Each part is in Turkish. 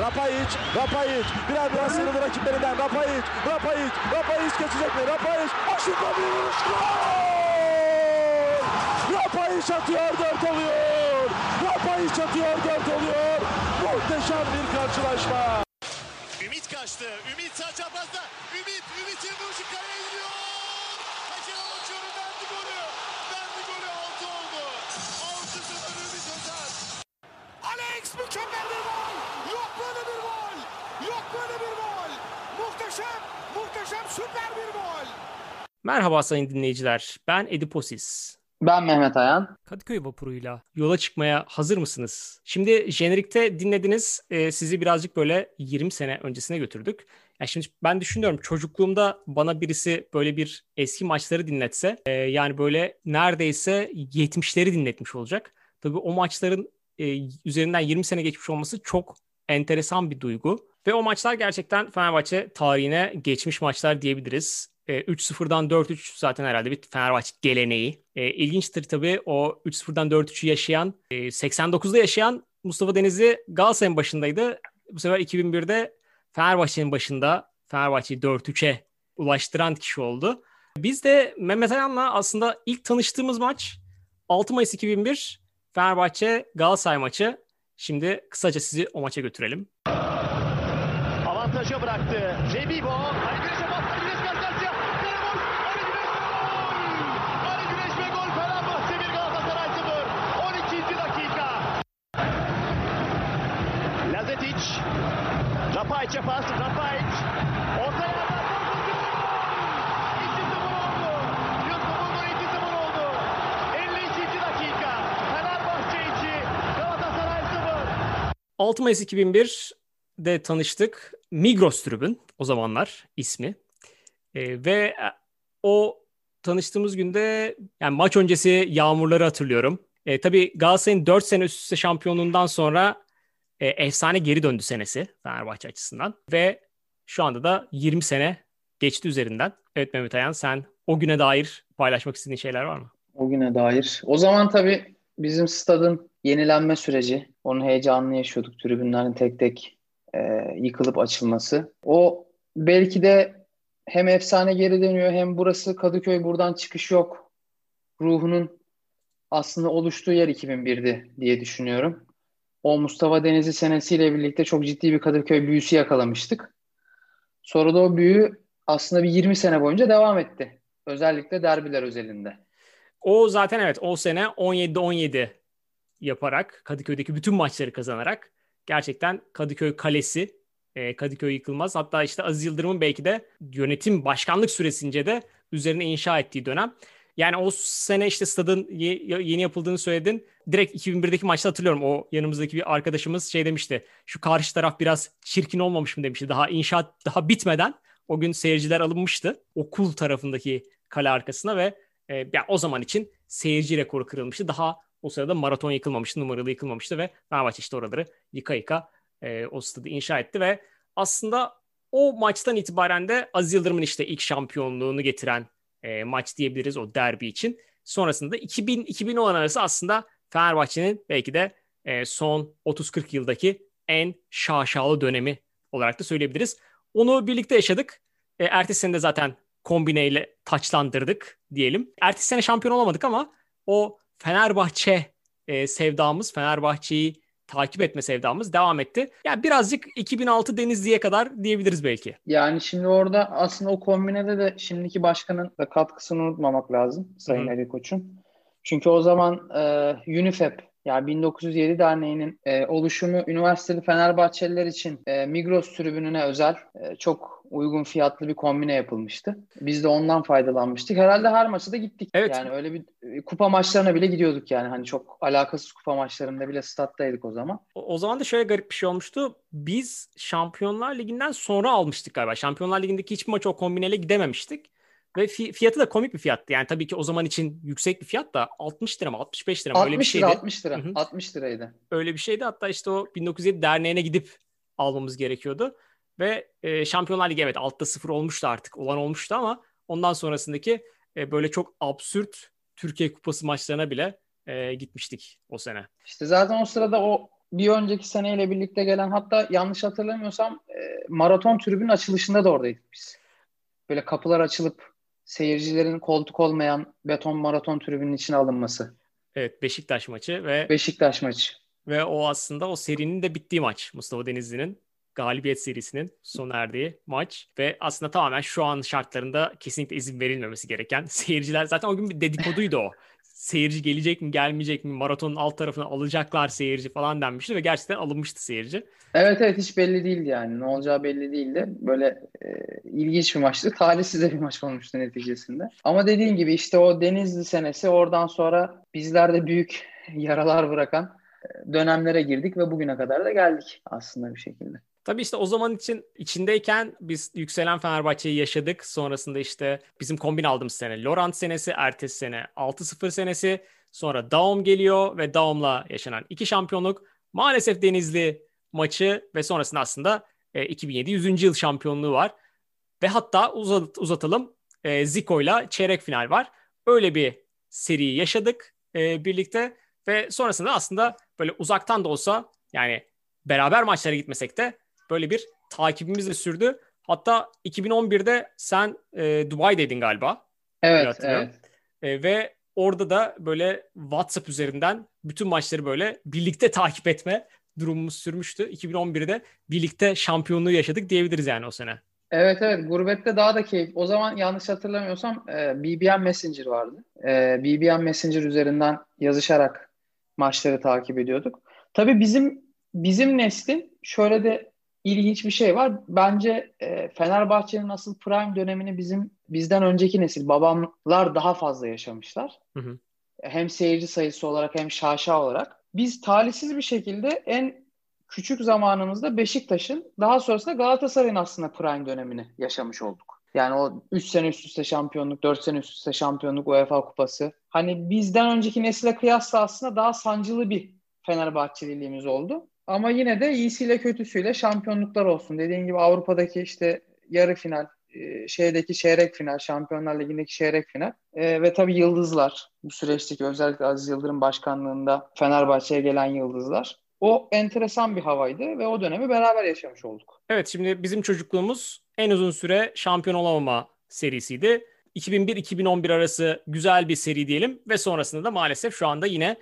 Rapayic, Rapayic. Birer birer sıyrıldı rakiplerinden. Rapayic, Rapayic, Rapayic geçecek mi? Rapayic. Aşırtma bir vuruş. Gol! Rapayic atıyor, dört oluyor. Rapayic atıyor, dört oluyor. Muhteşem bir karşılaşma. Ümit kaçtı. Ümit sağ çaprazda. Ümit, Ümit'in vuruşu kaleye gidiyor. Alex mükemmel bir gol. Yok böyle bir gol. Yok böyle bir gol. Muhteşem, muhteşem süper bir gol. Merhaba sayın dinleyiciler. Ben Ediposis. Ben Mehmet Ayan. Kadıköy vapuruyla yola çıkmaya hazır mısınız? Şimdi jenerikte dinlediniz. e, sizi birazcık böyle 20 sene öncesine götürdük. Ya şimdi ben düşünüyorum çocukluğumda bana birisi böyle bir eski maçları dinletse e, yani böyle neredeyse 70'leri dinletmiş olacak. Tabii o maçların e, üzerinden 20 sene geçmiş olması çok enteresan bir duygu. Ve o maçlar gerçekten Fenerbahçe tarihine geçmiş maçlar diyebiliriz. E, 3-0'dan 4-3 zaten herhalde bir Fenerbahçe geleneği. E, ilginçtir tabii o 3-0'dan 4-3'ü yaşayan, e, 89'da yaşayan Mustafa Denizli Galatasaray'ın başındaydı. Bu sefer 2001'de Fenerbahçe'nin başında Fenerbahçe'yi 4-3'e ulaştıran kişi oldu. Biz de Mehmet Ayan'la aslında ilk tanıştığımız maç 6 Mayıs 2001 Fenerbahçe Galatasaray maçı. Şimdi kısaca sizi o maça götürelim. Avantaja bıraktı. Rebibo. Ali Güneş karşı karşıya. Boş. Ali Güneş ve gol. Fenerbahçe 1 Galatasaray 0. 12. dakika. Lazetic. Rapayic'e pas. Rapayic. Orta yerden Yusuf'un golü 2-0 oldu. Yusuf'un golü 2-0 oldu. 52. dakika. Fenerbahçe 2. Galatasaray 0. 6 Mayıs 2001'de tanıştık. Migros Tribün o zamanlar ismi. Ee, ve e, o tanıştığımız günde yani maç öncesi yağmurları hatırlıyorum. E, tabii Galatasaray'ın 4 sene üst üste şampiyonluğundan sonra e, efsane geri döndü senesi Fenerbahçe açısından. Ve şu anda da 20 sene geçti üzerinden. Evet Mehmet Ayan sen o güne dair paylaşmak istediğin şeyler var mı? O güne dair. O zaman tabii bizim stadın yenilenme süreci, onun heyecanını yaşıyorduk. Tribünlerin tek tek e, yıkılıp açılması. O belki de hem efsane geri dönüyor hem burası Kadıköy buradan çıkış yok. Ruhunun aslında oluştuğu yer 2001'di diye düşünüyorum. O Mustafa Denizli senesiyle birlikte çok ciddi bir Kadıköy büyüsü yakalamıştık. Sonra da o büyü aslında bir 20 sene boyunca devam etti. Özellikle derbiler özelinde. O zaten evet o sene 17'de 17 yaparak Kadıköy'deki bütün maçları kazanarak gerçekten Kadıköy kalesi e, Kadıköy yıkılmaz. Hatta işte Aziz Yıldırım'ın belki de yönetim başkanlık süresince de üzerine inşa ettiği dönem. Yani o sene işte stadın ye- yeni yapıldığını söyledin. Direkt 2001'deki maçta hatırlıyorum. O yanımızdaki bir arkadaşımız şey demişti. Şu karşı taraf biraz çirkin olmamış mı demişti. Daha inşaat daha bitmeden o gün seyirciler alınmıştı. Okul tarafındaki kale arkasına ve e, ya o zaman için seyirci rekoru kırılmıştı. Daha o sırada maraton yıkılmamıştı, numaralı yıkılmamıştı ve Fenerbahçe işte oraları yıka yıka e, o stadı inşa etti ve aslında o maçtan itibaren de Aziz Yıldırım'ın işte ilk şampiyonluğunu getiren e, maç diyebiliriz o derbi için. Sonrasında 2000-2010 arası aslında Fenerbahçe'nin belki de e, son 30-40 yıldaki en şaşalı dönemi olarak da söyleyebiliriz. Onu birlikte yaşadık. E, ertesi sene de zaten kombineyle taçlandırdık diyelim. Ertesi sene şampiyon olamadık ama o Fenerbahçe e, sevdamız, Fenerbahçe'yi takip etme sevdamız devam etti. Yani birazcık 2006 Denizli'ye kadar diyebiliriz belki. Yani şimdi orada aslında o kombinede de şimdiki başkanın da katkısını unutmamak lazım Sayın Hı. Ali Koç'un. Çünkü o zaman e, UNIFEP yani 1907 Derneği'nin e, oluşumu üniversiteli Fenerbahçeliler için e, Migros tribününe özel e, çok uygun fiyatlı bir kombine yapılmıştı. Biz de ondan faydalanmıştık. Herhalde her maça da gittik. Evet. Yani öyle bir e, kupa maçlarına bile gidiyorduk yani. Hani çok alakasız kupa maçlarında bile stat'taydık o zaman. O, o zaman da şöyle garip bir şey olmuştu. Biz Şampiyonlar Ligi'nden sonra almıştık galiba. Şampiyonlar Ligi'ndeki hiçbir maç o kombineyle gidememiştik. Ve fi- fiyatı da komik bir fiyattı. Yani tabii ki o zaman için yüksek bir fiyat da 60 lira mı 65 lira mı öyle bir 60 şeydi. lira, 60 lira. Hı hı. 60 liraydı. Öyle bir şeydi. Hatta işte o 1907 derneğine gidip almamız gerekiyordu. Ve e, Şampiyonlar Ligi evet altta sıfır olmuştu artık. Olan olmuştu ama ondan sonrasındaki e, böyle çok absürt Türkiye Kupası maçlarına bile e, gitmiştik o sene. İşte zaten o sırada o bir önceki seneyle birlikte gelen hatta yanlış hatırlamıyorsam e, maraton tribünün açılışında da oradaydık biz. Böyle kapılar açılıp seyircilerin koltuk olmayan beton maraton tribünün içine alınması. Evet Beşiktaş maçı ve Beşiktaş maçı. ve o aslında o serinin de bittiği maç Mustafa Denizli'nin galibiyet serisinin sona erdiği maç ve aslında tamamen şu an şartlarında kesinlikle izin verilmemesi gereken seyirciler zaten o gün bir dedikoduydu o. Seyirci gelecek mi gelmeyecek mi maratonun alt tarafına alacaklar seyirci falan denmişti ve gerçekten alınmıştı seyirci. Evet evet hiç belli değildi yani. Ne olacağı belli değildi. Böyle e, ilginç bir maçtı. Talihsiz bir maç olmuştu neticesinde. Ama dediğin gibi işte o Denizli senesi oradan sonra bizlerde büyük yaralar bırakan e, dönemlere girdik ve bugüne kadar da geldik aslında bir şekilde. Tabii işte o zaman için içindeyken biz yükselen Fenerbahçe'yi yaşadık. Sonrasında işte bizim kombin aldığımız sene Laurent senesi, ertesi sene 6-0 senesi. Sonra Daum geliyor ve Daum'la yaşanan iki şampiyonluk. Maalesef Denizli maçı ve sonrasında aslında e, 2007 100. yıl şampiyonluğu var. Ve hatta uzat, uzatalım e, Zico'yla çeyrek final var. Öyle bir seriyi yaşadık e, birlikte ve sonrasında aslında böyle uzaktan da olsa yani beraber maçlara gitmesek de böyle bir takibimiz de sürdü. Hatta 2011'de sen e, Dubai'deydin galiba. Evet, evet. E, ve orada da böyle WhatsApp üzerinden bütün maçları böyle birlikte takip etme durumumuz sürmüştü. 2011'de birlikte şampiyonluğu yaşadık diyebiliriz yani o sene. Evet evet gurbette daha da keyif. O zaman yanlış hatırlamıyorsam e, BBM Messenger vardı. E, BBM Messenger üzerinden yazışarak maçları takip ediyorduk. Tabii bizim bizim neslin şöyle de ilginç bir şey var. Bence e, Fenerbahçe'nin asıl prime dönemini bizim bizden önceki nesil babamlar daha fazla yaşamışlar. Hı hı. Hem seyirci sayısı olarak hem şaşa olarak. Biz talihsiz bir şekilde en küçük zamanımızda Beşiktaş'ın daha sonrasında Galatasaray'ın aslında prime dönemini yaşamış olduk. Yani o 3 sene üst üste şampiyonluk, 4 sene üst üste şampiyonluk, UEFA kupası. Hani bizden önceki nesile kıyasla aslında daha sancılı bir Fenerbahçeliliğimiz oldu. Ama yine de iyisiyle kötüsüyle şampiyonluklar olsun. Dediğim gibi Avrupa'daki işte yarı final, e, şeydeki çeyrek final, Şampiyonlar Ligi'ndeki çeyrek final e, ve tabii yıldızlar bu süreçteki özellikle Aziz Yıldırım başkanlığında Fenerbahçe'ye gelen yıldızlar. O enteresan bir havaydı ve o dönemi beraber yaşamış olduk. Evet şimdi bizim çocukluğumuz en uzun süre şampiyon olamama serisiydi. 2001-2011 arası güzel bir seri diyelim ve sonrasında da maalesef şu anda yine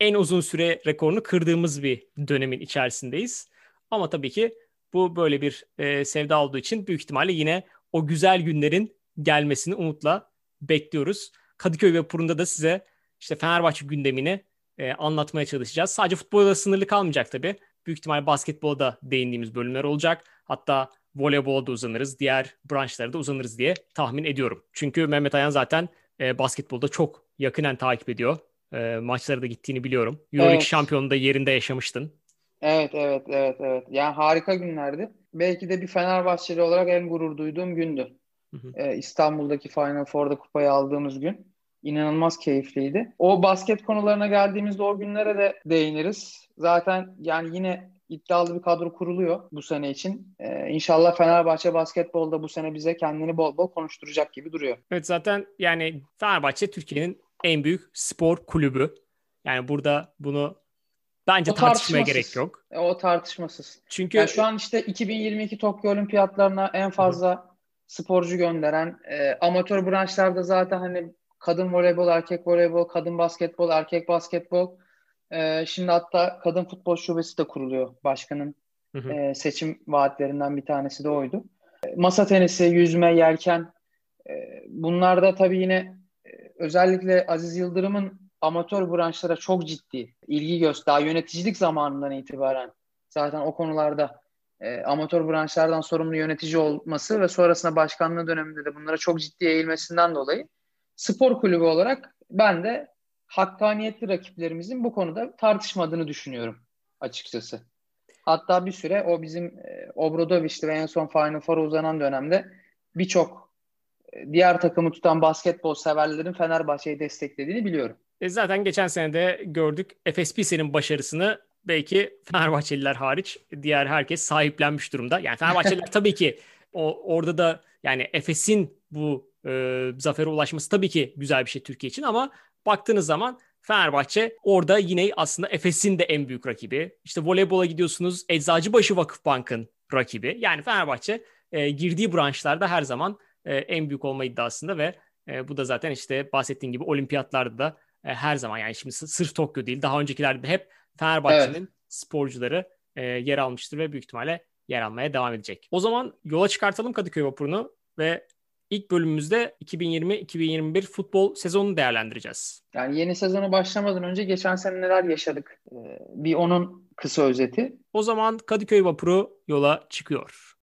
en uzun süre rekorunu kırdığımız bir dönemin içerisindeyiz. Ama tabii ki bu böyle bir e, sevda olduğu için büyük ihtimalle yine o güzel günlerin gelmesini umutla bekliyoruz. Kadıköy ve Purun'da da size işte Fenerbahçe gündemini e, anlatmaya çalışacağız. Sadece futbolda sınırlı kalmayacak tabii. Büyük ihtimal basketbolda değindiğimiz bölümler olacak. Hatta voleybolda uzanırız, diğer branşlara da uzanırız diye tahmin ediyorum. Çünkü Mehmet Ayan zaten e, basketbolda çok yakinen takip ediyor. E, maçlara da gittiğini biliyorum. Euroleague Evet. şampiyonunda yerinde yaşamıştın. Evet, evet, evet, evet. Yani harika günlerdi. Belki de bir Fenerbahçeli olarak en gurur duyduğum gündü. Hı hı. Ee, İstanbul'daki Final Four'da kupayı aldığımız gün. İnanılmaz keyifliydi. O basket konularına geldiğimizde o günlere de değiniriz. Zaten yani yine iddialı bir kadro kuruluyor bu sene için. Ee, inşallah Fenerbahçe basketbolda bu sene bize kendini bol bol konuşturacak gibi duruyor. Evet zaten yani Fenerbahçe Türkiye'nin en büyük spor kulübü. Yani burada bunu bence O tartışmaya gerek yok. E, o tartışmasız. Çünkü Yani şu an işte 2022 Tokyo Olimpiyatlarına en fazla sporcu gönderen e, amatör branşlarda zaten hani kadın voleybol, erkek voleybol, kadın basketbol, erkek basketbol. E, şimdi hatta kadın futbol şubesi de kuruluyor. Başkanın Hı hı. e, seçim vaatlerinden bir tanesi de oydu. E, masa tenisi, yüzme, yelken e, bunlar da tabii yine özellikle Aziz Yıldırım'ın amatör branşlara çok ciddi ilgi göster. Daha yöneticilik zamanından itibaren zaten o konularda e, amatör branşlardan sorumlu yönetici olması ve sonrasında başkanlığı döneminde de bunlara çok ciddi eğilmesinden dolayı spor kulübü olarak ben de hakkaniyetli rakiplerimizin bu konuda tartışmadığını düşünüyorum açıkçası. Hatta bir süre o bizim e, Obradoviç'ti ve en son Final Four'a uzanan dönemde birçok diğer takımı tutan basketbol severlerin Fenerbahçe'yi desteklediğini biliyorum. E zaten geçen sene de gördük Efes Pilsen'in başarısını belki Fenerbahçeliler hariç diğer herkes sahiplenmiş durumda. Yani Fenerbahçeliler tabii ki o orada da yani Efes'in bu e, zafere ulaşması tabii ki güzel bir şey Türkiye için ama baktığınız zaman Fenerbahçe orada yine aslında Efes'in de en büyük rakibi. İşte voleybola gidiyorsunuz Eczacıbaşı Vakıfbank'ın rakibi. Yani Fenerbahçe e, girdiği branşlarda her zaman e, en büyük olma iddiasında ve e, bu da zaten işte bahsettiğim gibi olimpiyatlarda da e, her zaman yani şimdi sırf Tokyo değil daha öncekilerde de hep Fenerbahçe'nin evet. sporcuları e, yer almıştır ve büyük ihtimalle yer almaya devam edecek. O zaman yola çıkartalım Kadıköy Vapuru'nu ve ilk bölümümüzde 2020-2021 futbol sezonunu değerlendireceğiz. Yani yeni sezonu başlamadan önce geçen sene neler yaşadık? Bir onun kısa özeti. O zaman Kadıköy Vapuru yola çıkıyor.